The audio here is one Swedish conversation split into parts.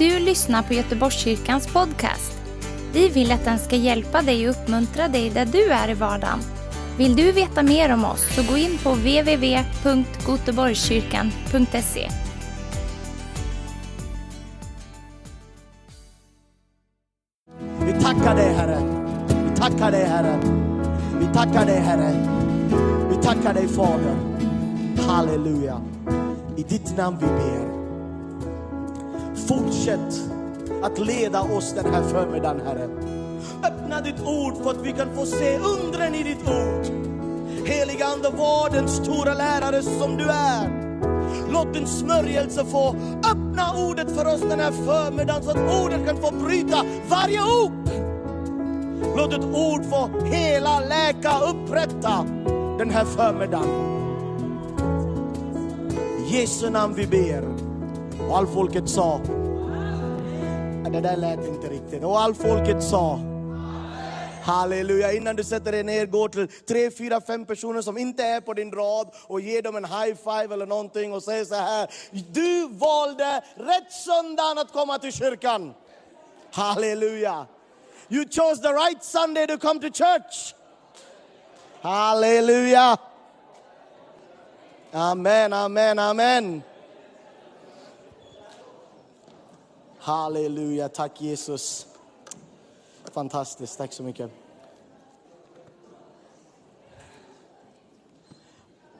du lyssnar på Göteborgskyrkans podcast. Vi vill att den ska hjälpa dig och uppmuntra dig där du är i vardagen. Vill du veta mer om oss så gå in på www.goteborgskyrkan.se. Vi tackar dig Herre. Vi tackar dig Herre. Vi tackar dig Herre. Vi tackar dig Fader. Halleluja. I ditt namn vi ber. Fortsätt att leda oss den här förmiddagen Herre. Öppna ditt ord för att vi kan få se undren i ditt ord. Heliga Ande, var den stora lärare som du är. Låt din smörjelse få öppna ordet för oss den här förmiddagen så att ordet kan få bryta varje ok. Låt ett ord få hela, läka, upprätta den här förmiddagen. I Jesu namn vi ber. Och all folket sa. Det där lät inte riktigt. Och all folket sa. Halleluja. Innan du sätter dig ner, gå till tre, fyra, fem personer som inte är på din rad och ge dem en high five eller någonting och säg så här. Du valde rätt söndag att komma till kyrkan. Halleluja. You chose the right Sunday to come to church. Halleluja. Amen, amen, amen. Halleluja, tack Jesus. Fantastiskt, tack så mycket.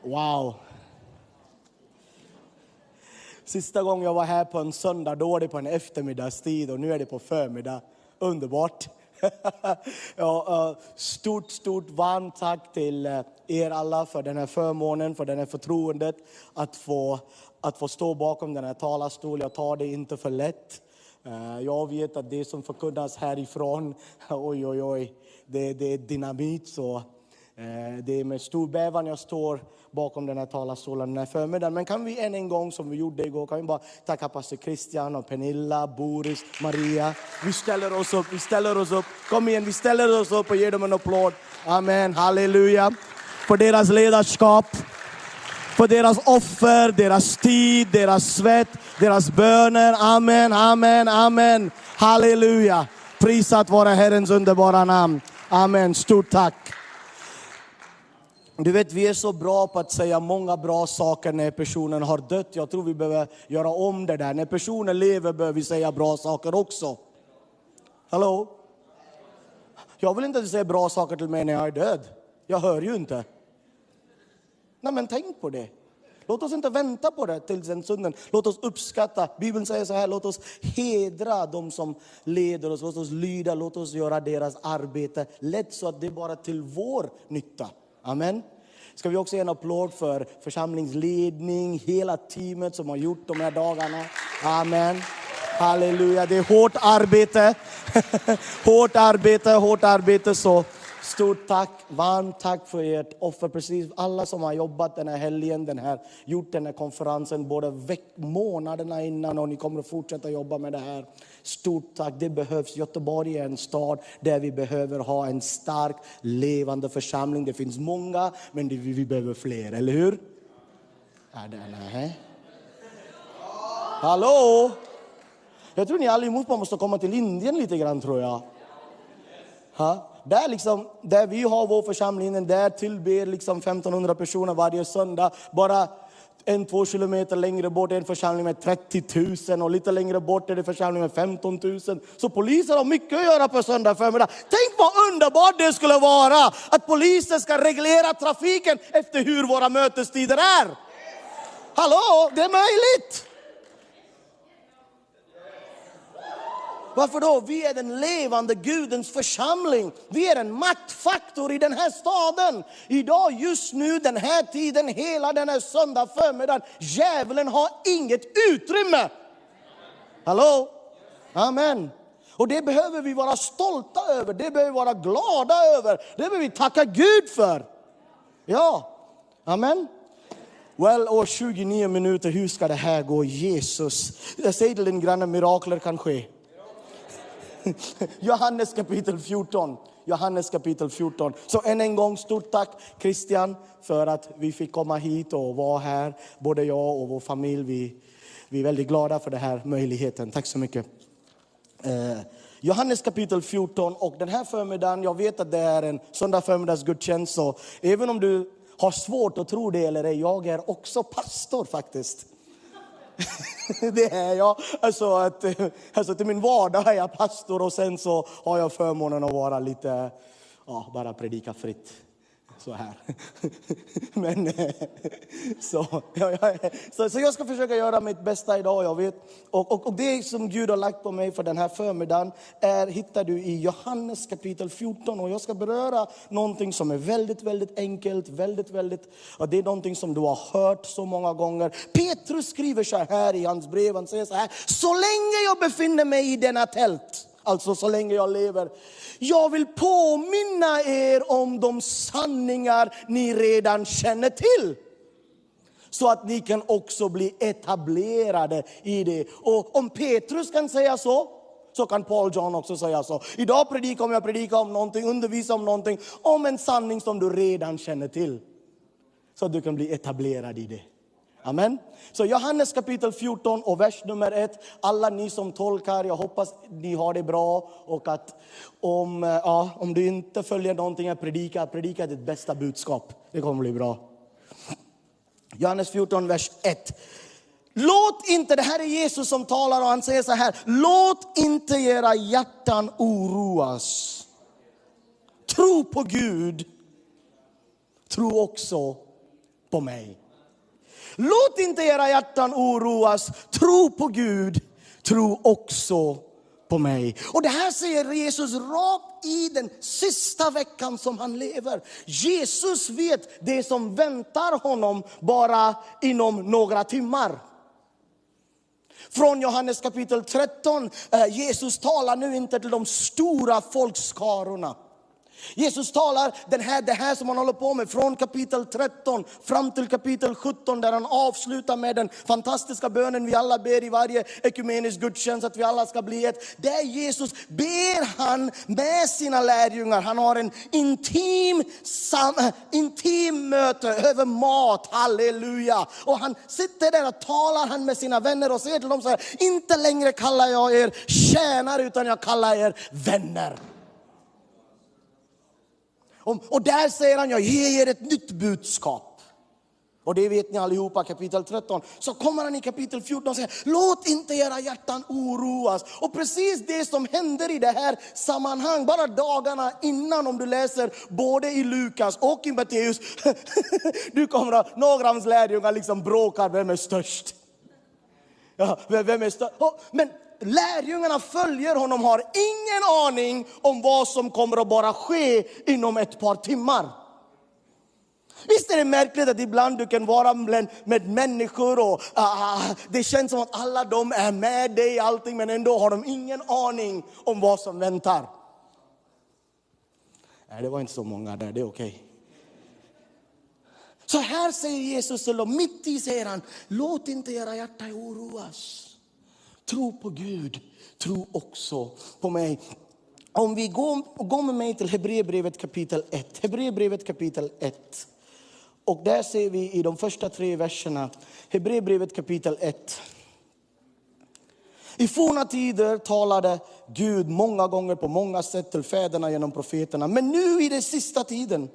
Wow. Sista gången jag var här på en söndag, då var det på en eftermiddagstid och nu är det på förmiddag. Underbart. ja, stort, stort varmt tack till eh, er alla för den här förmånen, för den här förtroendet att få, att få stå bakom den här talarstolen. Jag tar det inte för lätt. Eh, jag vet att det som förkunnas härifrån, oj, oj, oj, det, det är dynamit. Så eh, det är med stor bävan jag står bakom den här talarstolen den här förmiddagen. Men kan vi än en gång, som vi gjorde igår, kan vi bara tacka pastor Christian och Pernilla, Boris, Maria. Vi ställer oss upp, vi ställer oss upp. Kom igen, vi ställer oss upp och ger dem en applåd. Amen, halleluja. För deras ledarskap för deras offer, deras tid, deras svett, deras böner. Amen, amen, amen. Halleluja. Prisat vara Herrens underbara namn. Amen. Stort tack. Du vet, vi är så bra på att säga många bra saker när personen har dött. Jag tror vi behöver göra om det där. När personen lever behöver vi säga bra saker också. Hallå? Jag vill inte att du säger bra saker till mig när jag är död. Jag hör ju inte. Nej, men tänk på det. Låt oss inte vänta på det till den stunden. Låt oss uppskatta. Bibeln säger så här, låt oss hedra de som leder oss. Låt oss lyda, låt oss göra deras arbete lätt så att det är bara till vår nytta. Amen. Ska vi också ge en applåd för församlingsledning, hela teamet som har gjort de här dagarna. Amen. Halleluja, det är hårt arbete. hårt arbete, hårt arbete. Så Stort tack, varmt tack för ert offer. Precis alla som har jobbat den här helgen, den här, gjort den här konferensen både veck, månaderna innan och ni kommer att fortsätta jobba med det här. Stort tack, det behövs. Göteborg är en stad där vi behöver ha en stark, levande församling. Det finns många, men det, vi behöver fler, eller hur? Är det, nej. Hallå? Jag tror ni allihopa måste komma till Indien lite grann tror jag. Ha? Där, liksom, där vi har vår församling, där tillber liksom 1500 personer varje söndag. Bara en, två kilometer längre bort är en församling med 30 000 och lite längre bort är det en församling med 15 000. Så polisen har mycket att göra på söndag förmiddag. Tänk vad underbart det skulle vara att polisen ska reglera trafiken efter hur våra mötestider är. Hallå, det är möjligt! Varför då? Vi är den levande Gudens församling. Vi är en maktfaktor i den här staden. Idag, just nu, den här tiden, hela den här söndag förmiddagen. Djävulen har inget utrymme. Hallå? Amen. Och det behöver vi vara stolta över, det behöver vi vara glada över, det behöver vi tacka Gud för. Ja, amen. Well, och 29 minuter, hur ska det här gå? Jesus. Jag säger till din granne, mirakler kan ske. Johannes kapitel 14. Johannes kapitel 14. Så än en gång, stort tack Christian för att vi fick komma hit och vara här. Både jag och vår familj. Vi vi är väldigt glada för den här möjligheten. Tack så mycket. Eh, Johannes kapitel 14 och den här förmiddagen, jag vet att det är en söndag förmiddagsgudstjänst, så även om du har svårt att tro det eller ej, jag är också pastor faktiskt. det är jag. Alltså, att, alltså till min vardag är jag pastor och sen så har jag förmånen att vara lite, ja, bara predika fritt så här. Men, eh, så, ja, så, så jag ska försöka göra mitt bästa idag. Jag vet. Och, och, och det som Gud har lagt på mig för den här förmiddagen är, hittar du i Johannes kapitel 14. Och jag ska beröra någonting som är väldigt, väldigt enkelt, väldigt, väldigt, och det är någonting som du har hört så många gånger. Petrus skriver så här i hans brev, han säger så här, så länge jag befinner mig i denna tält, alltså så länge jag lever. Jag vill påminna er om de sanningar ni redan känner till. Så att ni kan också bli etablerade i det. Och om Petrus kan säga så, så kan Paul John också säga så. Idag predikar jag predikar om någonting, undervisar om någonting, om en sanning som du redan känner till. Så att du kan bli etablerad i det. Amen. Så Johannes kapitel 14 och vers nummer 1. Alla ni som tolkar, jag hoppas ni har det bra. Och att om, eh, ja, om du inte följer någonting jag predikar, predika ditt bästa budskap. Det kommer bli bra. Johannes 14, vers 1. Låt inte, det här är Jesus som talar och han säger så här. Låt inte era hjärtan oroas. Tro på Gud. Tro också på mig. Låt inte era hjärtan oroas. Tro på Gud. Tro också på mig. Och det här säger Jesus rakt i den sista veckan som han lever. Jesus vet det som väntar honom bara inom några timmar. Från Johannes kapitel 13, eh, Jesus talar nu inte till de stora folkskarorna. Jesus talar den här, det här som han håller på med från kapitel 13 fram till kapitel 17 där han avslutar med den fantastiska bönen vi alla ber i varje ekumenisk gudstjänst att vi alla ska bli ett. Där Jesus ber han med sina lärjungar. Han har en intim, sam, intim möte över mat, halleluja. Och han sitter där och talar han med sina vänner och säger till dem så här, inte längre kallar jag er tjänare utan jag kallar er vänner. Och, där säger han, jag ger er ett nytt budskap. Och det vet ni allihopa, kapitel 13. Så kommer han i kapitel 14 och säger, låt inte era hjärtan oroas. Och precis det som händer i det här sammanhang, bara dagarna innan om du läser både i Lukas och i Matteus. du kommer att, några av hans lärjungar liksom bråkar, vem är störst? Ja, vem är störst? Men lärjungarna följer honom har ingen aning om vad som kommer att bara ske inom ett par timmar. Visst är det märkligt att ibland du kan vara med människor och uh, det känns som att alla de är med dig i allting men ändå har de ingen aning om vad som väntar. Nej, det var inte så många där, det är okej. Okay. Så här säger Jesus till dem, mitt i säger han, låt inte era hjärta oroas. Tro på Gud, tro också på mig. Om vi går, går med mig till Hebreerbrevet kapitel 1. Hebreerbrevet kapitel 1. Och där ser vi i de första tre verserna, Hebreerbrevet kapitel 1. I forna tider talade Gud många gånger på många sätt till fäderna genom profeterna. Men nu i den sista tiden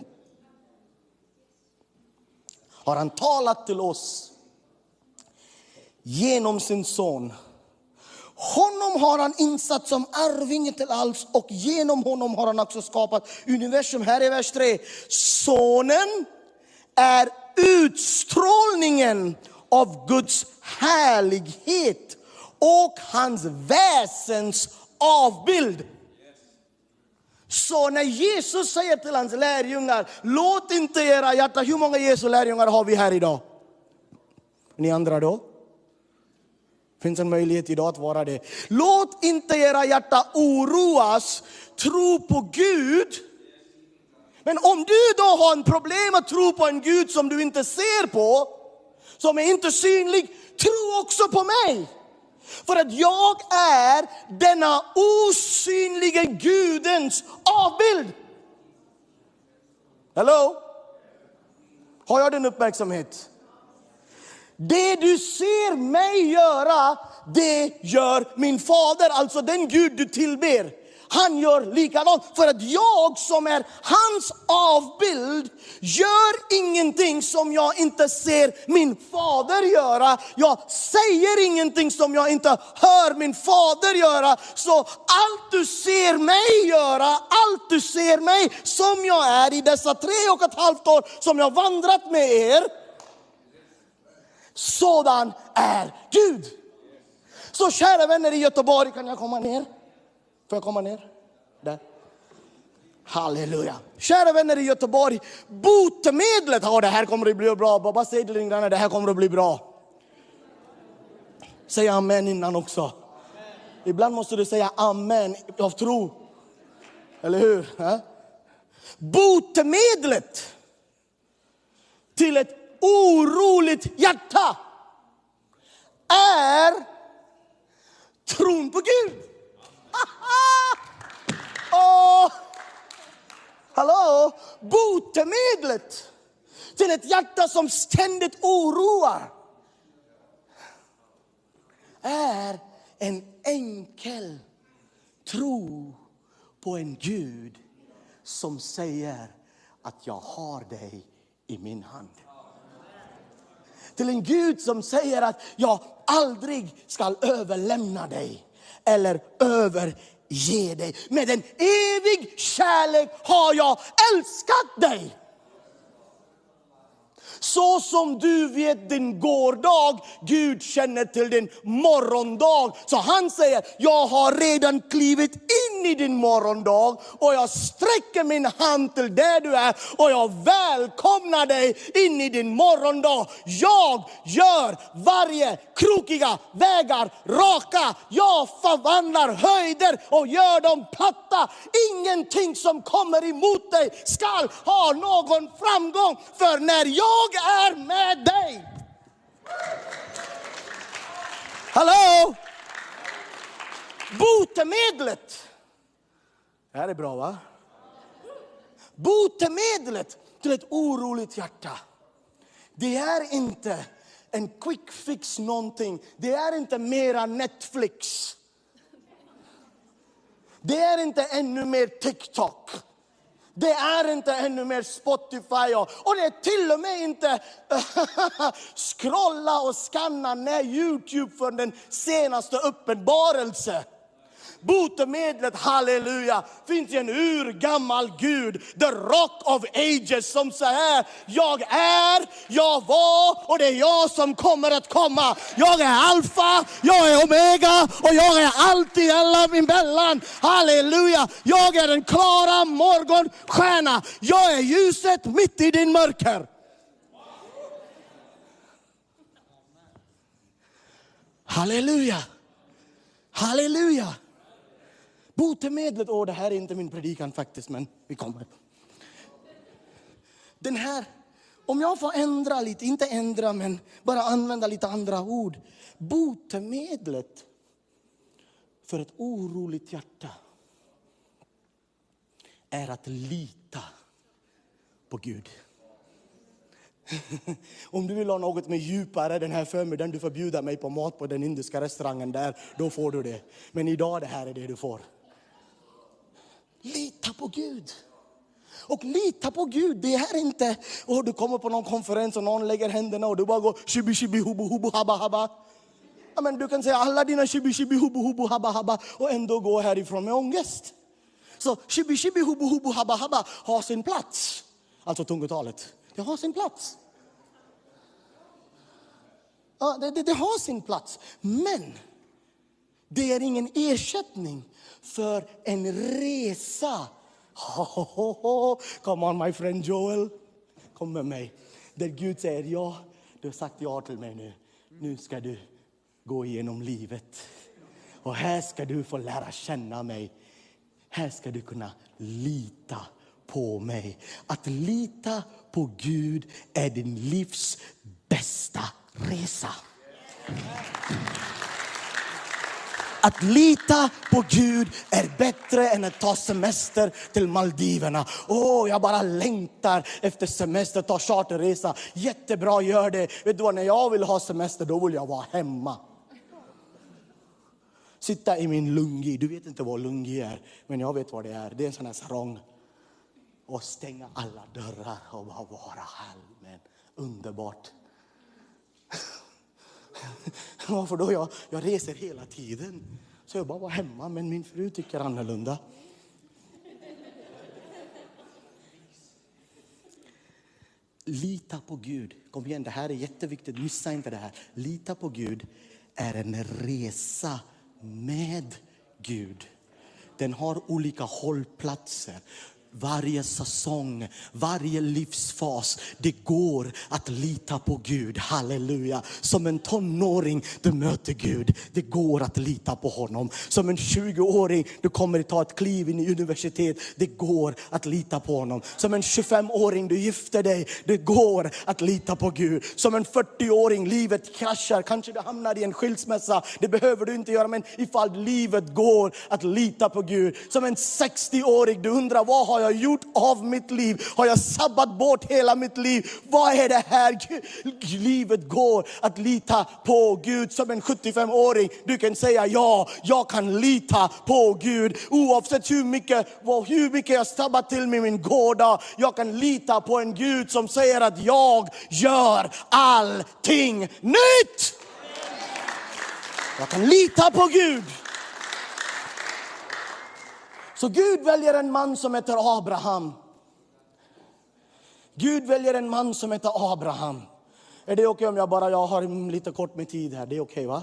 har han talat till oss genom sin son honom har han insatt som arvinge till allt och genom honom har han också skapat universum. Här är vers 3. Sonen är utstrålningen av Guds härlighet och hans väsens avbild. Så när Jesus säger till hans lärjungar, låt inte era hjärta, hur många Jesu lärjungar har vi här idag? Ni andra då? Finns en möjlighet idag att vara det. Låt inte era hjärta oroas, tro på Gud. Men om du då har en problem att tro på en Gud som du inte ser på, som är inte synlig, tro också på mig. För att jag är denna osynliga Gudens avbild. Hello? Har jag din uppmärksamhet? Det du ser mig göra, det gör min fader, alltså den Gud du tillber. Han gör likadant. För att jag som är hans avbild gör ingenting som jag inte ser min fader göra. Jag säger ingenting som jag inte hör min fader göra. Så allt du ser mig göra, allt du ser mig som jag är i dessa tre och ett halvt år som jag vandrat med er. Sådan är Gud. Så kära vänner i Göteborg, kan jag komma ner? Får jag komma ner? Där. Halleluja. Kära vänner i Göteborg, botemedlet, ja det här kommer att bli bra. Bara säg till din granne, det här kommer att bli bra. Säg amen innan också. Ibland måste du säga amen av tro. Eller hur? Botemedlet till ett oroligt hjärta är tron på Gud. Och, hallå? Botemedlet till ett hjärta som ständigt oroar är en enkel tro på en Gud som säger att jag har dig i min hand. Till en Gud som säger att jag aldrig ska överlämna dig eller överge dig. Med en evig kärlek har jag älskat dig. Så som du vet din gårdag, Gud känner till din morgondag. Så han säger, jag har redan klivit in i din morgondag och jag sträcker min hand till där du är och jag välkomnar dig in i din morgondag. Jag gör varje krokiga vägar raka. Jag förvandlar höjder och gör dem platta. Ingenting som kommer emot dig skall ha någon framgång. För när jag jag är med dig. Hallå? Botemedlet. Det här är bra va? Botemedlet till ett oroligt hjärta. Det är inte en quick fix någonting. Det är inte mera Netflix. Det är inte ännu mer TikTok. Det är inte ännu mer Spotify och, och det är till och med inte scrolla och skanna ner Youtube för den senaste uppenbarelsen. Botemedlet, halleluja, finns i en urgammal Gud, the rock of ages som säger, jag är, jag var och det är jag som kommer att komma. Jag är alfa, jag är omega och jag är allt i alla emellan. Halleluja, jag är den klara morgonstjärna. Jag är ljuset mitt i din mörker. Halleluja, halleluja. Botemedlet, åh det här är inte min predikan faktiskt, men vi kommer. Den här, om jag får ändra lite, inte ändra men bara använda lite andra ord. Botemedlet för ett oroligt hjärta är att lita på Gud. Om du vill ha något mer djupare den här förmiddagen, du får bjuda mig på mat på den indiska restaurangen där, då får du det. Men idag det här är det du får. Lita på Gud. Och lita på Gud, det är inte, oh, du kommer på någon konferens och någon lägger händerna och du bara går shibi shibi hubu hubu haba haba. Men du kan säga alla dina shibi shibi hubu hubu haba haba och ändå gå härifrån med ångest. Så shibi shibi hubu hubu haba haba har sin plats. Alltså tungotalet, det har sin plats. Ja, det, det, det har sin plats. Men det är ingen ersättning för en resa. Come on my friend Joel, kom med mig. Där Gud säger ja, du har sagt ja till mig nu. Nu ska du gå igenom livet. Och här ska du få lära känna mig. Här ska du kunna lita på mig. Att lita på Gud är din livs bästa resa. Att lita på Gud är bättre än att ta semester till Maldiverna. Åh, jag bara längtar efter semester, ta charterresa. Jättebra, gör det. Vet du vad, när jag vill ha semester då vill jag vara hemma. Sitta i min lungi, du vet inte vad lungi är, men jag vet vad det är. Det är en sån här sarong. Och stänga alla dörrar och bara vara allmän. Underbart. Varför då? Jag, jag reser hela tiden. Så jag bara var hemma, men min fru tycker annorlunda. Lita på Gud. Kom igen, det här är jätteviktigt. Missa inte det här. Lita på Gud är en resa med Gud. Den har olika hållplatser varje säsong, varje livsfas. Det går att lita på Gud. Halleluja. Som en tonåring du möter Gud. Det går att lita på honom. Som en 20-åring du kommer att ta ett kliv in i universitet. Det går att lita på honom. Som en 25-åring du gifter dig. Det går att lita på Gud. Som en 40-åring livet kraschar. Kanske du hamnar i en skilsmässa. Det behöver du inte göra men ifall livet går att lita på Gud. Som en 60-åring du undrar vad har jag jag gjort av mitt liv? Har jag sabbat bort hela mitt liv? Vad är det här livet går att lita på Gud som en 75-åring? Du kan säga ja, jag kan lita på Gud oavsett hur mycket, hur mycket jag sabbat till med min gårdag. Jag kan lita på en Gud som säger att jag gör allting nytt. Jag kan lita på Gud. Så Gud väljer en man som heter Abraham. Gud väljer en man som heter Abraham. Är det okej okay om jag bara jag har lite kort med tid här? Det är okej okay, va?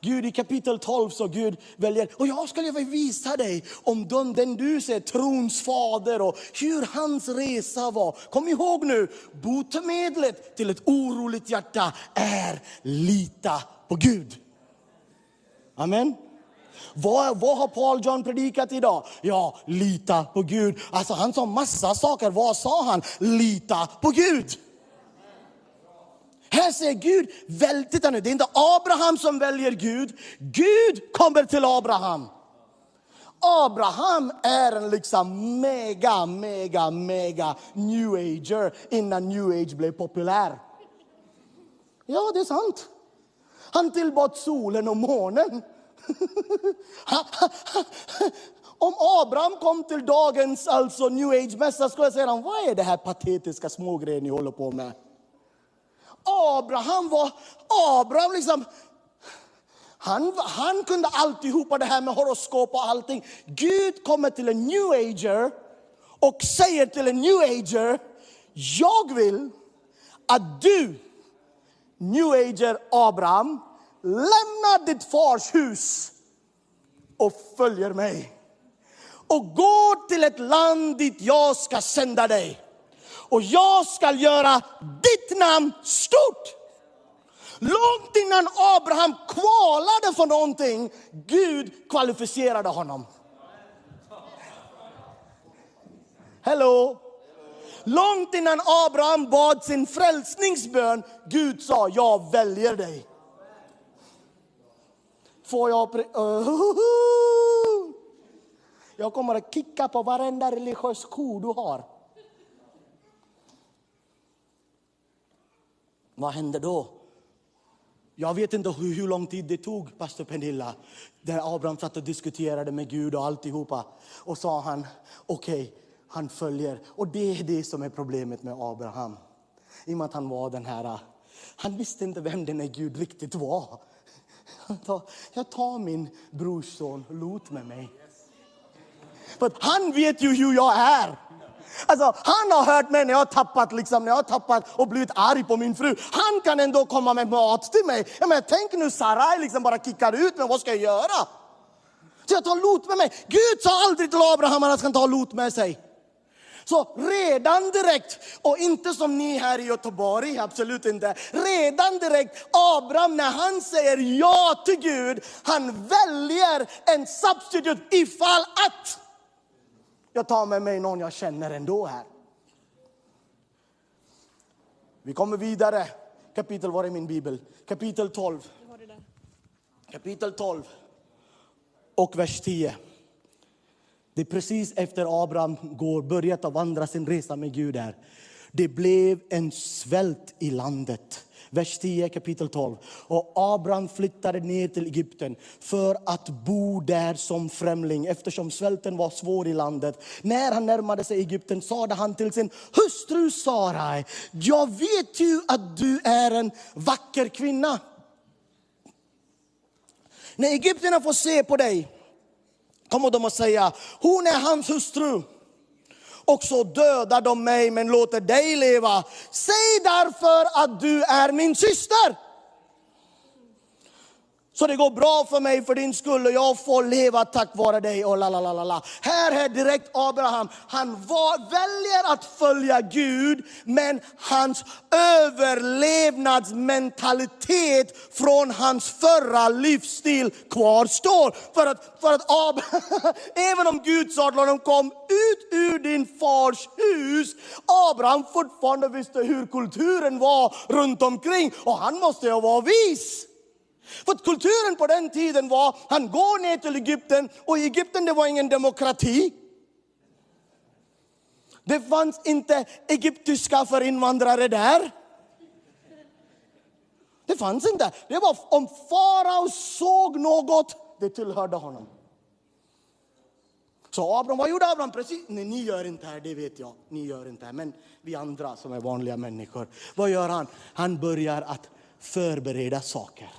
Gud i kapitel 12 så Gud väljer, och jag skulle vilja visa dig om den, den du ser, trons fader och hur hans resa var. Kom ihåg nu, botemedlet till ett oroligt hjärta är lita på Gud. Amen. Vad, vad har Paul John predikat idag? Ja, lita på Gud. Alltså han sa massa saker. Vad sa han? Lita på Gud. Här säger Gud, väl, titta nu, det är inte Abraham som väljer Gud. Gud kommer till Abraham. Abraham är en liksom mega, mega, mega new ager innan new age blev populär. Ja, det är sant. Han tillbad solen och månen. Om Abraham kom till dagens alltså new age-mässa skulle jag säga, vad är det här patetiska smågrejen ni håller på med? Abraham var, Abraham liksom, han, han kunde alltihopa det här med horoskop och allting. Gud kommer till en new ager och säger till en new ager, jag vill att du, new ager Abraham, lämnar ditt fars hus och följer mig. Och går till ett land dit jag ska sända dig. Och jag ska göra ditt namn stort. Långt innan Abraham kvalade för någonting, Gud kvalificerade honom. Hello! Långt innan Abraham bad sin frälsningsbön, Gud sa, jag väljer dig. Får jag... Jag kommer att kicka på varenda religiös ko du har. Vad händer då? Jag vet inte hur, hur lång tid det tog, pastor Pernilla, där Abraham satt och diskuterade med Gud och alltihopa. Och sa han, okej, okay, han följer. Och det är det som är problemet med Abraham. I och med att han var den här, han visste inte vem den här Gud riktigt var. Jag tar min brorson Lot med mig. För han vet ju hur jag är. Alltså, han har hört mig när jag har tappat, liksom, när jag har tappat och blivit arg på min fru. Han kan ändå komma med mat till mig. Jag menar, tänk nu Sarai liksom bara kickar ut mig, vad ska jag göra? Så jag tar Lot med mig. Gud sa aldrig till Abraham att han ska ta Lot med sig. Så redan direkt, och inte som ni här i Göteborg, absolut inte. Redan direkt, Abraham när han säger ja till Gud, han väljer en substitut ifall att jag tar med mig någon jag känner ändå här. Vi kommer vidare. Kapitel, var är min bibel? Kapitel 12. Kapitel 12. och vers 10. Det är precis efter Abraham går, börjat att vandra sin resa med Gud där. Det blev en svält i landet. Vers 10 kapitel 12. Och Abraham flyttade ner till Egypten för att bo där som främling eftersom svälten var svår i landet. När han närmade sig Egypten sade han till sin hustru Sarai, jag vet ju att du är en vacker kvinna. När egyptierna får se på dig kommer de att säga, hon är hans hustru. Och så dödar de mig men låter dig leva. Säg därför att du är min syster. Så det går bra för mig för din skull och jag får leva tack vare dig. Och la, la, la, la. Här är direkt Abraham, han var, väljer att följa Gud men hans överlevnadsmentalitet från hans förra livsstil kvarstår. För att, för att Abraham, även om Gud sa till honom kom ut ur din fars hus, Abraham fortfarande visste hur kulturen var runt omkring och han måste ju vara vis. För kulturen på den tiden var, han går ner till Egypten och i Egypten det var ingen demokrati. Det fanns inte egyptiska för invandrare där. Det fanns inte. Det var om farao såg något, det tillhörde honom. Så Abraham, vad gjorde Abraham? Precis, nej, ni gör inte här, det vet jag. Ni gör inte här. Men vi andra som är vanliga människor, vad gör han? Han börjar att förbereda saker.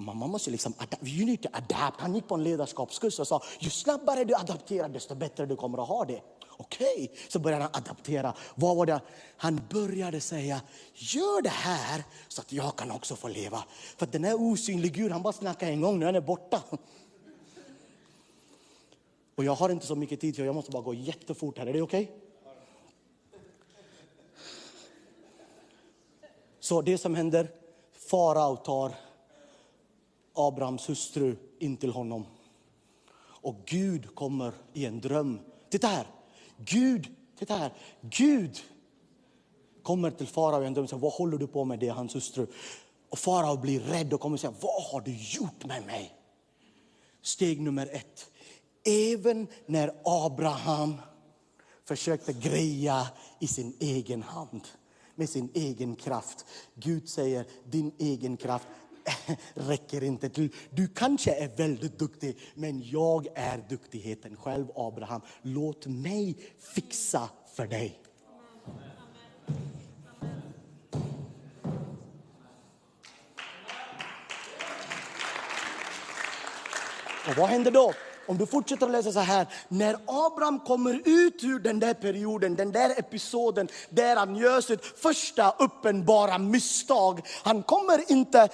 Man måste liksom, you need to adapt. Han gick på en ledarskapskurs och sa, ju snabbare du adapterar desto bättre du kommer att ha det. Okej, okay. så började han adaptera. Vad var det? Han började säga, gör det här så att jag kan också få leva. För den här osynlig Gud, han bara snackar en gång, nu är han borta. Och jag har inte så mycket tid, jag måste bara gå jättefort här. Är det okej? Okay? Så det som händer, farao tar Abrahams hustru in till honom. Och Gud kommer i en dröm. Titta här! Gud, titta här! Gud kommer till farao i en dröm och säger, vad håller du på med? Det är hans hustru. Och farao blir rädd och kommer och säger, vad har du gjort med mig? Steg nummer ett. Även när Abraham försökte greja i sin egen hand, med sin egen kraft. Gud säger, din egen kraft räcker inte till. Du kanske är väldigt duktig, men jag är duktigheten själv, Abraham. Låt mig fixa för dig. Och vad händer då? Om du fortsätter att läsa så här, när Abraham kommer ut ur den där perioden, den där episoden där han gör sitt första uppenbara misstag. Han kommer inte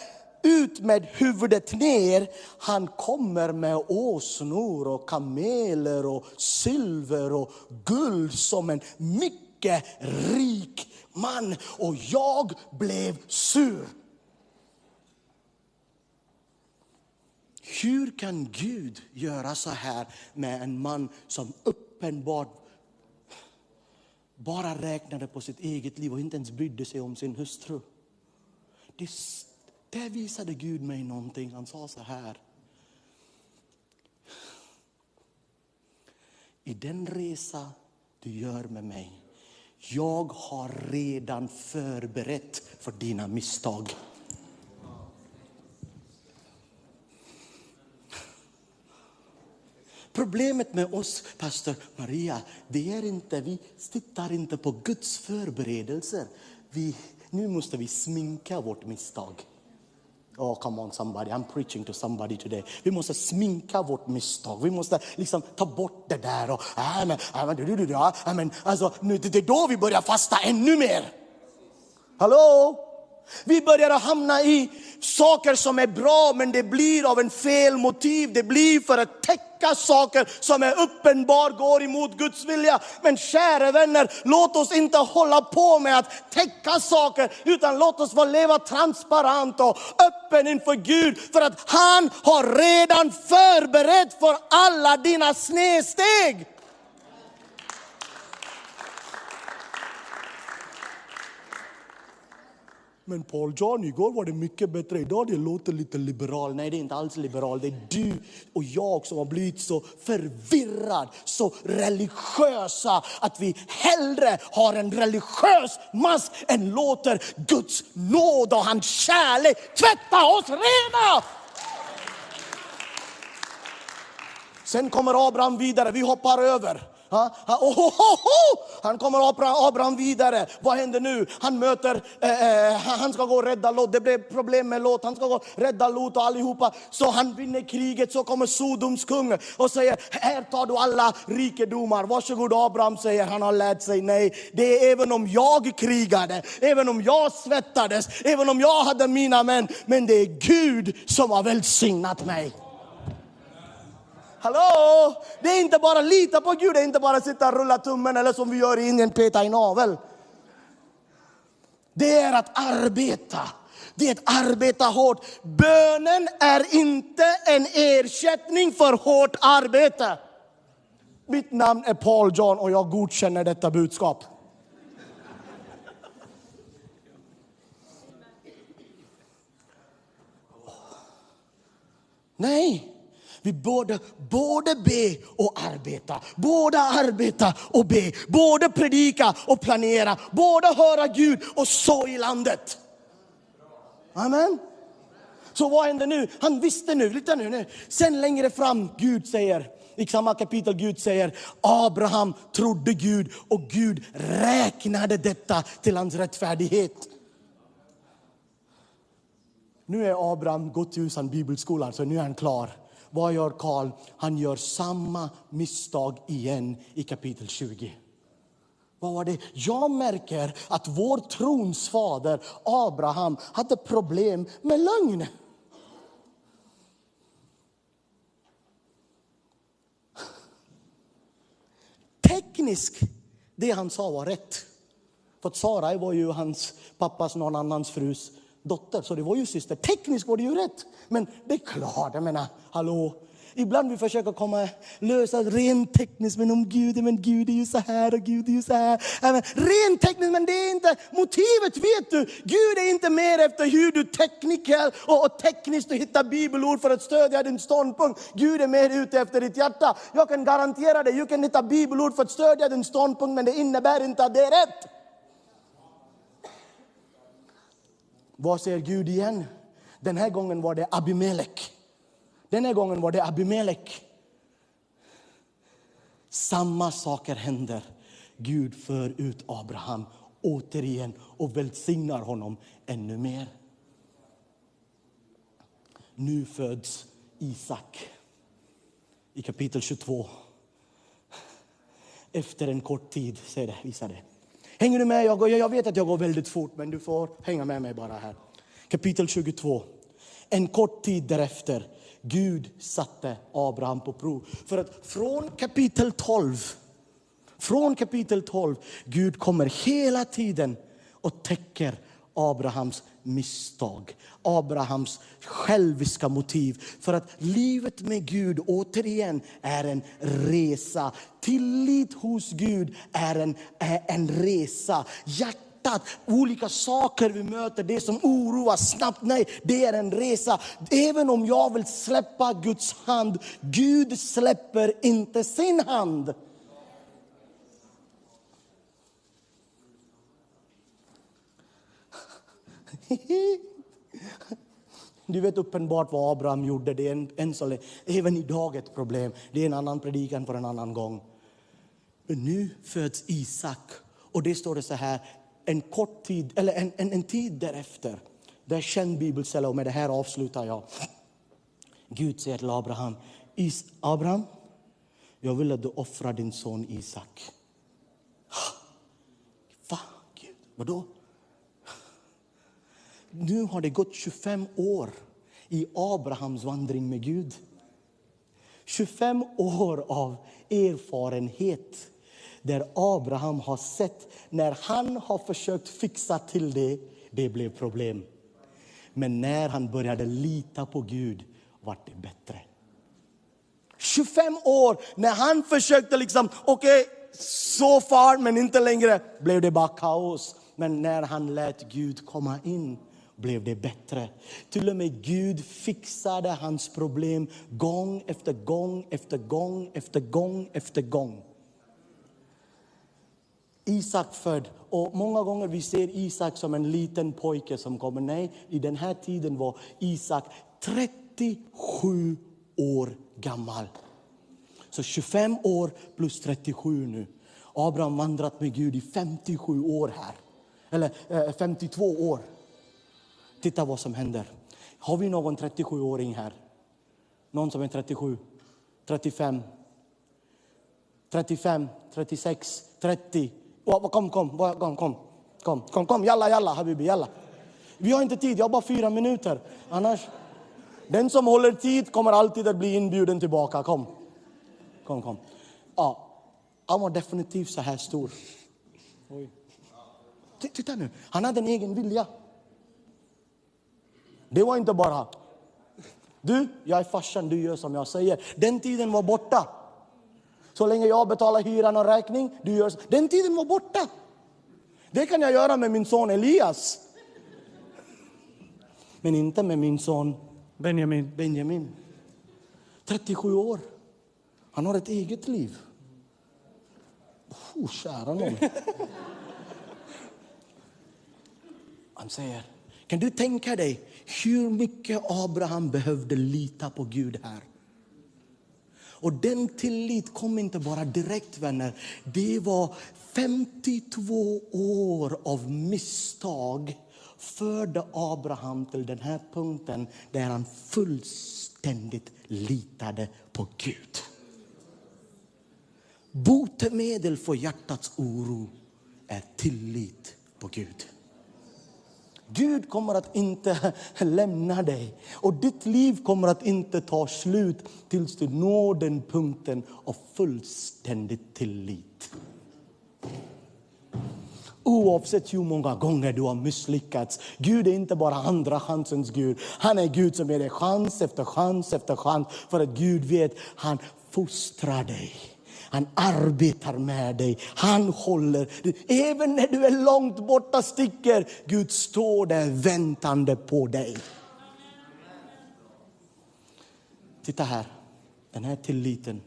ut med huvudet ner. Han kommer med åsnor och kameler och silver och guld som en mycket rik man. Och jag blev sur. Hur kan Gud göra så här med en man som uppenbart bara räknade på sitt eget liv och inte ens brydde sig om sin hustru? Det där visade Gud mig någonting. Han sa så här. I den resa du gör med mig, jag har redan förberett för dina misstag. Problemet med oss, pastor Maria, det är inte, vi tittar inte på Guds förberedelser. Vi, nu måste vi sminka vårt misstag. Oh, come on somebody, I'm preaching to somebody today. Vi måste sminka vårt misstag. Vi måste liksom ta bort det där. Och, äh, men, äh, men, du, du, du, äh, men, alltså, nu, det är då vi börjar fasta ännu mer. Hallå? Vi börjar hamna i saker som är bra men det blir av en fel motiv. Det blir för att täcka saker som är uppenbar går emot Guds vilja. Men kära vänner, låt oss inte hålla på med att täcka saker utan låt oss få leva transparent och öppen inför Gud. För att han har redan förberett för alla dina snedsteg. Men Paul John, igår var det mycket bättre. Idag det låter lite liberal. Nej, det är inte alls liberal. Det är du och jag som har blivit så förvirrad, så religiösa att vi hellre har en religiös mask än låter Guds nåd och hans kärlek tvätta oss rena. Sen kommer Abraham vidare, vi hoppar över. Ha? Ha? Oh, oh, oh, han kommer Abraham vidare. Vad händer nu? Han möter, eh, eh, han ska gå och rädda Lot. Det blev problem med Lot. Han ska gå och rädda Lot och allihopa. Så han vinner kriget. Så kommer Sodoms kung och säger, här tar du alla rikedomar. Varsågod Abraham säger, han har lärt sig nej. Det är även om jag krigade, även om jag svettades, även om jag hade mina män. Men det är Gud som har välsignat mig. Hallå! Det är inte bara lita på Gud, det är inte bara sitta och rulla tummen eller som vi gör i Indien, peta i navel. Det är att arbeta. Det är att arbeta hårt. Bönen är inte en ersättning för hårt arbete. Mitt namn är Paul John och jag godkänner detta budskap. Nej. Vi borde både be och arbeta, både arbeta och be, både predika och planera, både höra Gud och så i landet. Amen. Så vad händer nu? Han visste nu, lite nu, nu. Sen längre fram, Gud säger, i samma kapitel Gud säger, Abraham trodde Gud och Gud räknade detta till hans rättfärdighet. Nu är Abraham gått ut ur bibelskolan, så nu är han klar. Vad gör Karl? Han gör samma misstag igen i kapitel 20. Vad var det? Jag märker att vår trons fader Abraham hade problem med lögn. Tekniskt, det han sa var rätt. För Sarai var ju hans pappas någon annans frus dotter, så det var ju syster. Tekniskt var det ju rätt. Men det är klart, jag menar, hallå. Ibland vi försöker komma lösa rent tekniskt, men om Gud, men Gud är ju så här och Gud är ju så här. rent tekniskt, men det är inte motivet, vet du. Gud är inte mer efter hur du tekniker och, och tekniskt du hittar bibelord för att stödja din ståndpunkt. Gud är mer ute efter ditt hjärta. Jag kan garantera dig, du kan hitta bibelord för att stödja din ståndpunkt, men det innebär inte att det är rätt. Vad säger Gud igen? Den här gången var det Abimelech. Den här gången var det Abimelech. Samma saker händer. Gud för ut Abraham återigen och välsignar honom ännu mer. Nu föds Isak i kapitel 22. Efter en kort tid, säger det, visar det. Hänger du med? Jag, jag vet att jag går väldigt fort, men du får hänga med mig bara här. Kapitel 22. En kort tid därefter, Gud satte Abraham på prov. För att från kapitel 12, från kapitel 12, Gud kommer hela tiden och täcker Abrahams misstag, Abrahams själviska motiv. För att livet med Gud återigen är en resa. Tillit hos Gud är en, är en resa. Hjärtat, olika saker vi möter, det som oroar snabbt, nej, det är en resa. Även om jag vill släppa Guds hand, Gud släpper inte sin hand. Du vet uppenbart vad Abraham gjorde. Det är en, en så, även idag ett problem. Det är en annan predikan för en annan gång. Men nu föds Isak. Och det står det så här, en kort tid, eller en, en, en tid därefter. Det är känd bibelställe och med det här avslutar jag. Gud säger till Abraham, Is, Abraham, jag vill att du offrar din son Isak. Va? Gud, vadå? Nu har det gått 25 år i Abrahams vandring med Gud. 25 år av erfarenhet där Abraham har sett när han har försökt fixa till det, det blev problem. Men när han började lita på Gud vart det bättre. 25 år när han försökte liksom, okej, okay, så far men inte längre, blev det bara kaos. Men när han lät Gud komma in blev det bättre. Till och med Gud fixade hans problem gång efter gång efter gång efter gång efter gång. Isak född. Och många gånger vi ser Isak som en liten pojke som kommer. Nej, i den här tiden var Isak 37 år gammal. Så 25 år plus 37 nu. Abraham vandrat med Gud i 57 år här. Eller eh, 52 år. Titta vad som händer. Har vi någon 37-åring här? Någon som är 37? 35? 35, 36, 30. Oh, kom, kom, kom, kom, kom, kom, kom, jalla, jalla, habibi, jalla. Vi har inte tid, jag har bara fyra minuter. Annars, den som håller tid kommer alltid att bli inbjuden tillbaka. Kom, kom, kom. Ja, han var definitivt så här stor. Oj. Titta nu, han hade en egen vilja. Det var inte bara, du, jag är farsan, du gör som jag säger. Den tiden var borta. Så länge jag betalar hyran och räkning, du gör. Den tiden var borta. Det kan jag göra med min son Elias. Men inte med min son Benjamin. Benjamin. 37 år. Han har ett eget liv. Oh, kära någon. Han säger, kan du tänka dig hur mycket Abraham behövde lita på Gud här? Och den tillit kom inte bara direkt vänner. Det var 52 år av misstag förde Abraham till den här punkten där han fullständigt litade på Gud. Botemedel för hjärtats oro är tillit på Gud. Gud kommer att inte lämna dig och ditt liv kommer att inte ta slut tills du når den punkten av fullständig tillit. Oavsett hur många gånger du har misslyckats. Gud är inte bara andra chansens Gud. Han är Gud som ger dig chans efter chans efter chans. För att Gud vet, han fostrar dig. Han arbetar med dig. Han håller. Även när du är långt borta sticker, Gud står där väntande på dig. Titta här, den här tilliten.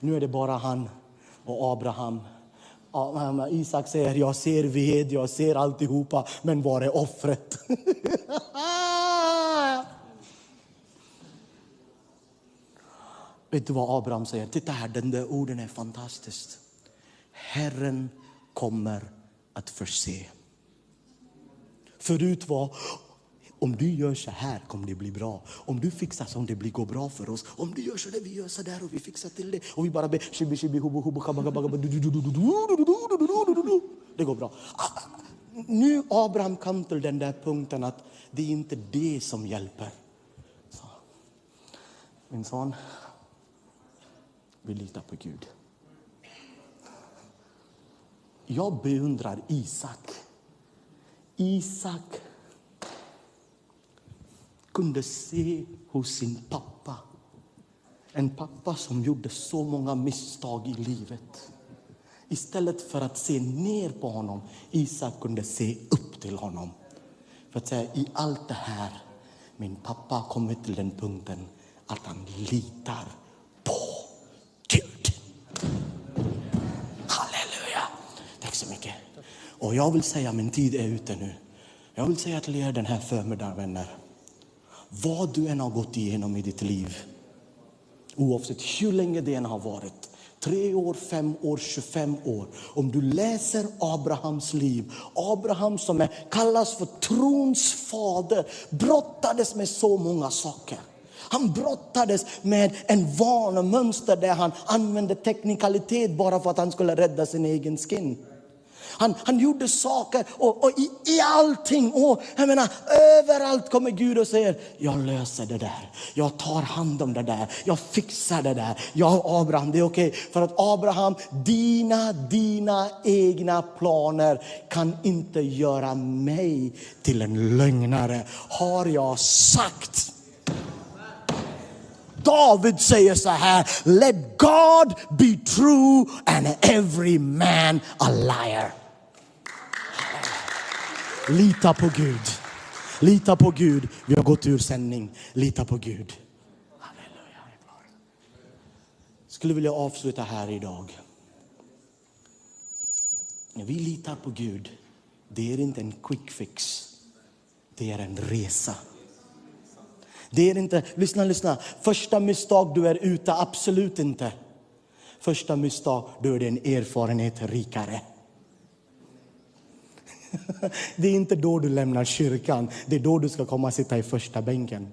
Nu är det bara han och Abraham. Isak säger, jag ser ved, jag ser alltihopa, men var är offret? Vet du vad Abraham säger? Titta här, den där orden är fantastiskt. Herren kommer att förse. Förut var, om du gör så här kommer det bli bra. Om du fixar så det blir går bra för oss. Om du gör så där, vi gör så där och vi fixar till det. Och vi bara ber, shibi, shibi, hubu, hubu, Det går bra. Nu Abraham kom till den där punkten att det är inte det som hjälper. Så. Min son, vi litar på Gud. Jag beundrar Isak. Isak kunde se hos sin pappa. En pappa som gjorde så många misstag i livet. Istället för att se ner på honom, Isak kunde se upp till honom. För att säga, i allt det här, min pappa har kommit till den punkten att han litar på Gud. Halleluja! Tack så mycket. Och jag vill säga, min tid är ute nu. Jag vill säga till er den här förmiddagen, vänner. Vad du än har gått igenom i ditt liv, oavsett hur länge det än har varit, tre år, fem år, 25 år. Om du läser Abrahams liv, Abraham som är, kallas för trons fader, brottades med så många saker. Han brottades med en vanemönster där han använde teknikalitet bara för att han skulle rädda sin egen skin. Han, han gjorde saker och, och i, i allting. Och, jag menar, överallt kommer Gud och säger, jag löser det där. Jag tar hand om det där. Jag fixar det där. Jag Abraham, det är okej. Okay. För att Abraham, dina, dina egna planer kan inte göra mig till en lögnare. Har jag sagt David säger så här, let God be true and every man a liar. Lita på Gud. Lita på Gud. Vi har gått ur sändning. Lita på Gud. Halleluja. Skulle vilja avsluta här idag. När vi litar på Gud, det är inte en quick fix. Det är en resa. Det är inte, lyssna, lyssna. Första misstag du är ute, absolut inte. Första misstag, då är din erfarenhet rikare. Det är inte då du lämnar kyrkan, det är då du ska komma och sitta i första bänken.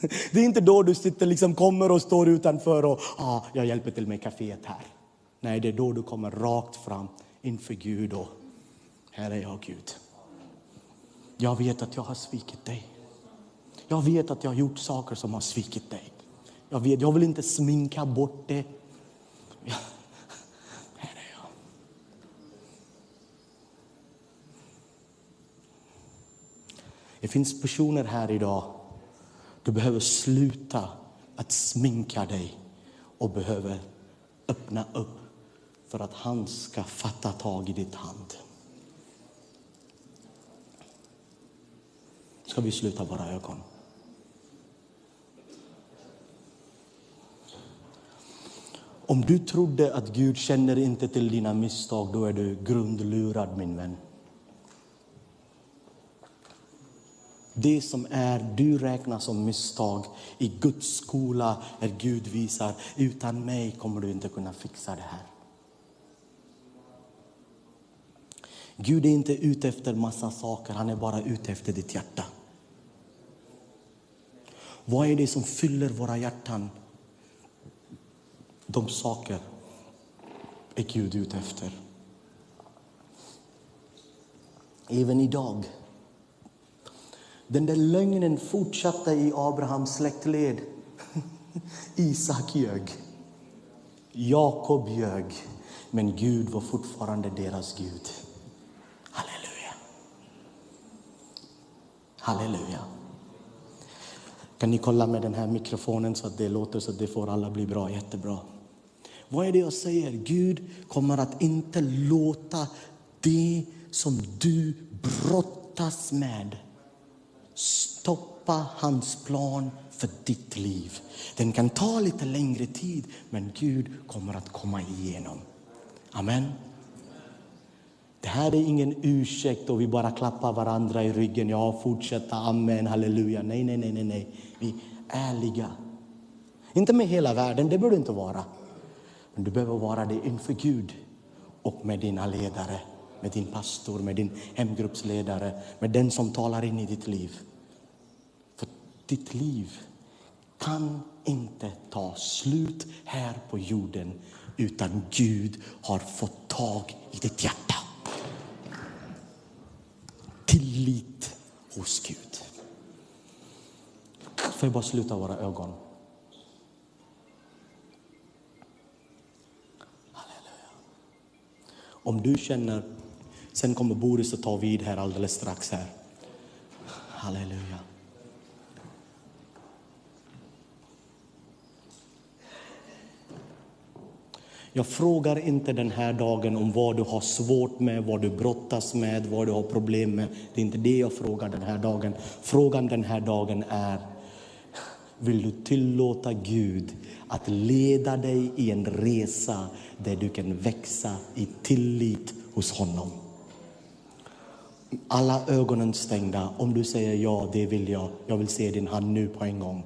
Det är inte då du sitter, liksom kommer och står utanför och ah, jag hjälper till med kaféet här. Nej, det är då du kommer rakt fram inför Gud och här är jag Gud. Jag vet att jag har svikit dig. Jag vet att jag har gjort saker som har svikit dig. Jag, vet, jag vill inte sminka bort det. Här är jag. Det finns personer här idag. Du behöver sluta att sminka dig och behöver öppna upp för att han ska fatta tag i ditt hand. Ska vi sluta våra ögon? Om du trodde att Gud känner inte till dina misstag, då är du grundlurad min vän. Det som är du räknar som misstag i Guds skola är Gud visar, utan mig kommer du inte kunna fixa det här. Gud är inte ute efter massa saker, han är bara ute efter ditt hjärta. Vad är det som fyller våra hjärtan? De saker är Gud ute efter. Även idag. Den där lögnen fortsatte i Abrahams släktled. Isak ljög. Jakob ljög. Men Gud var fortfarande deras Gud. Halleluja. Halleluja. Kan ni kolla med den här mikrofonen så att det låter så att det får alla bli bra? Jättebra. Vad är det jag säger? Gud kommer att inte låta det som du brottas med stoppa hans plan för ditt liv. Den kan ta lite längre tid, men Gud kommer att komma igenom. Amen. Det här är ingen ursäkt och vi bara klappar varandra i ryggen. Ja, fortsätta, amen, halleluja. Nej, nej, nej, nej, nej. Vi är ärliga. Inte med hela världen, det bör du inte vara. Men du behöver vara det inför Gud och med dina ledare, med din pastor, med din hemgruppsledare, med den som talar in i ditt liv. För ditt liv kan inte ta slut här på jorden utan Gud har fått tag i ditt hjärta. Tillit hos Gud. Får jag bara sluta våra ögon? Halleluja. Om du känner, sen kommer Boris att ta vid här alldeles strax här. Halleluja. Jag frågar inte den här dagen om vad du har svårt med, vad du brottas med, vad du har problem med. Det är inte det jag frågar den här dagen. Frågan den här dagen är, vill du tillåta Gud att leda dig i en resa där du kan växa i tillit hos honom? Alla ögonen stängda. Om du säger ja, det vill jag. Jag vill se din hand nu på en gång.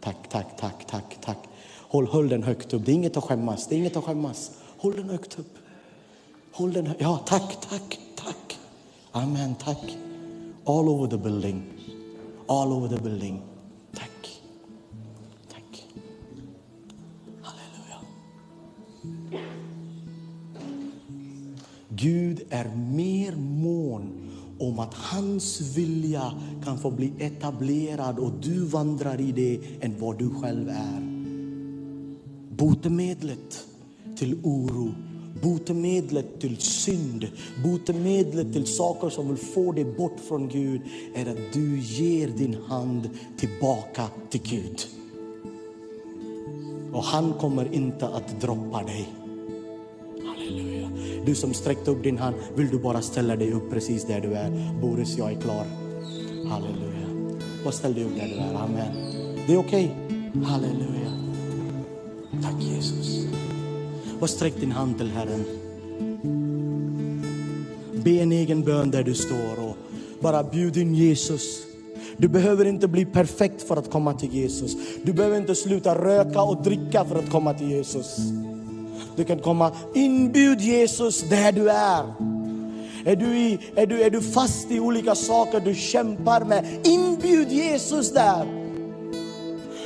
Tack, tack, tack, tack, tack. Håll, håll den högt upp. Det är inget att skämmas. Det är inget att skämmas. Håll den högt upp. Håll den högt. Ja, tack, tack, tack. Amen, tack. All over the building. All over the building. Tack. Tack. Halleluja. Gud är mer mer om att hans vilja kan få bli etablerad och du vandrar i det än vad du själv är. Botemedlet till oro, botemedlet till synd, botemedlet till saker som vill få dig bort från Gud är att du ger din hand tillbaka till Gud. Och han kommer inte att droppa dig. Du som sträckte upp din hand, vill du bara ställa dig upp precis där du är? Boris, jag är klar. Halleluja. Bara ställ dig upp där du är. Amen. Det är okej. Okay. Halleluja. Tack Jesus. Bara sträck din hand till Herren. Be en egen bön där du står och bara bjud in Jesus. Du behöver inte bli perfekt för att komma till Jesus. Du behöver inte sluta röka och dricka för att komma till Jesus. Du kan komma, inbjud Jesus där du är. Är du, i, är, du, är du fast i olika saker du kämpar med, inbjud Jesus där.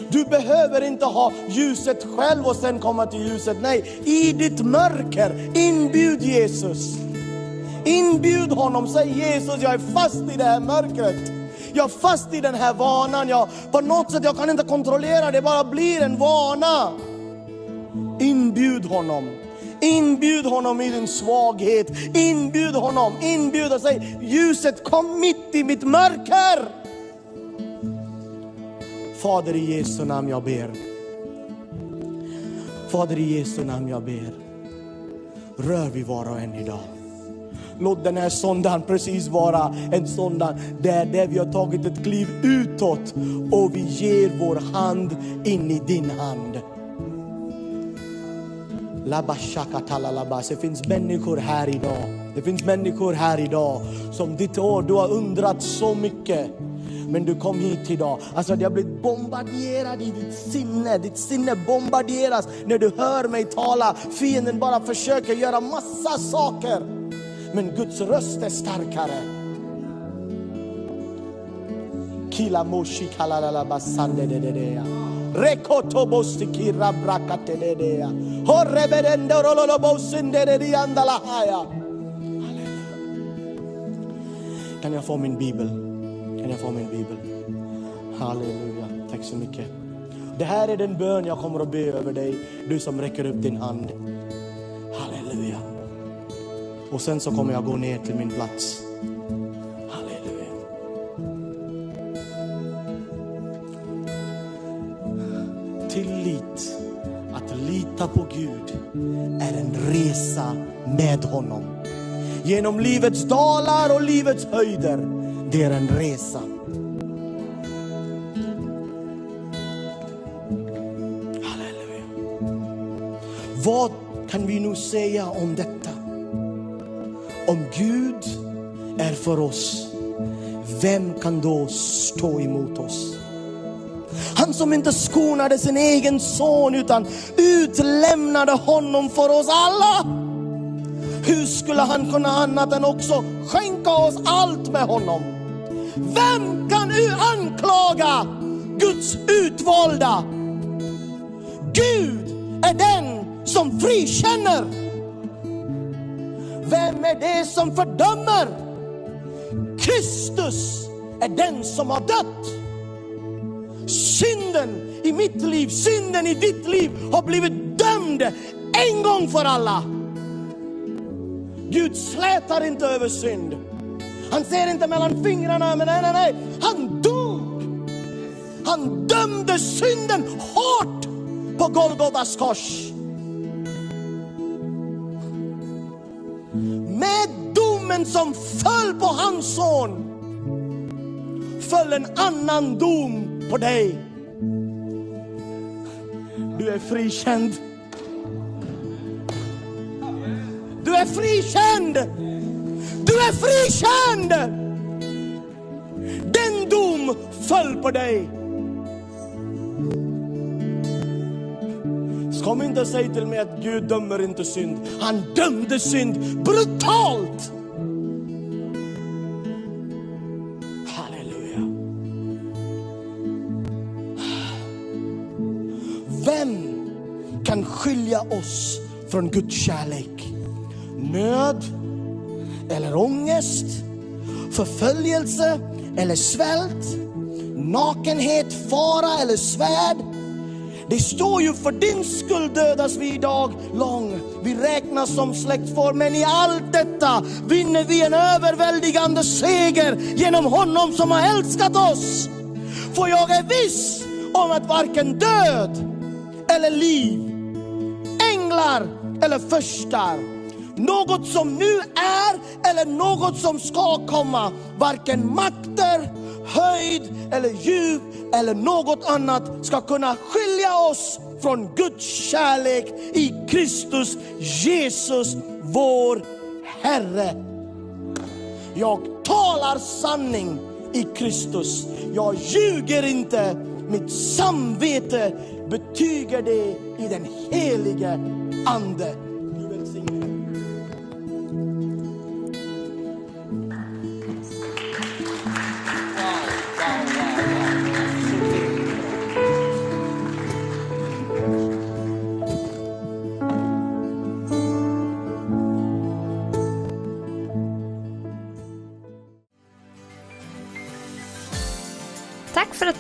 Du behöver inte ha ljuset själv och sen komma till ljuset. Nej, i ditt mörker, inbjud Jesus. Inbjud honom, säg Jesus jag är fast i det här mörkret. Jag är fast i den här vanan, jag, på något sätt jag kan inte kontrollera det, bara blir en vana. Inbjud honom. Inbjud honom i din svaghet. Inbjud honom, inbjud och säg ljuset kom mitt i mitt mörker. Fader i Jesu namn jag ber. Fader i Jesu namn jag ber. Rör vi var och en idag. Låt den här söndagen precis vara en söndag där, där vi har tagit ett kliv utåt och vi ger vår hand in i din hand. Det finns människor här idag. Det finns människor här idag som ditt år, du har undrat så mycket. Men du kom hit idag. Alltså det har blivit bombarderad i ditt sinne. Ditt sinne bombarderas när du hör mig tala. Fienden bara försöker göra massa saker. Men Guds röst är starkare. Kila moshi kalalalabasande de de de. Kan jag få min bibel? Kan jag få min bibel? Halleluja. Tack så mycket. Det här är den bön jag kommer att be över dig, du som räcker upp din hand. Halleluja. Och sen så kommer jag gå ner till min plats. Med honom. Genom livets dalar och livets höjder. Det är en resa. Halleluja. Vad kan vi nu säga om detta? Om Gud är för oss, vem kan då stå emot oss? Han som inte skonade sin egen son utan utlämnade honom för oss alla. Hur skulle han kunna annat än också skänka oss allt med honom? Vem kan anklaga Guds utvalda? Gud är den som frikänner. Vem är det som fördömer? Kristus är den som har dött. Synden i mitt liv, synden i ditt liv har blivit dömd en gång för alla. Gud slätar inte över synd. Han ser inte mellan fingrarna, men nej, nej, nej. Han dog. Han dömde synden hårt på Golgotas kors. Med domen som föll på hans son föll en annan dom på dig. Du är frikänd. Är frikänd! Du är frikänd! Den dom föll på dig. Kom inte och säg till mig att Gud dömer inte synd. Han dömde synd brutalt. Halleluja. Vem kan skilja oss från Guds kärlek? Nöd eller ångest? Förföljelse eller svält? Nakenhet, fara eller svärd? Det står ju för din skull dödas vi idag lång. Vi räknas som släktform, men i allt detta vinner vi en överväldigande seger genom honom som har älskat oss. För jag är viss om att varken död eller liv, änglar eller förstar, något som nu är eller något som ska komma. Varken makter, höjd eller djup eller något annat ska kunna skilja oss från Guds kärlek i Kristus Jesus, vår Herre. Jag talar sanning i Kristus. Jag ljuger inte. Mitt samvete betyger det i den helige Ande.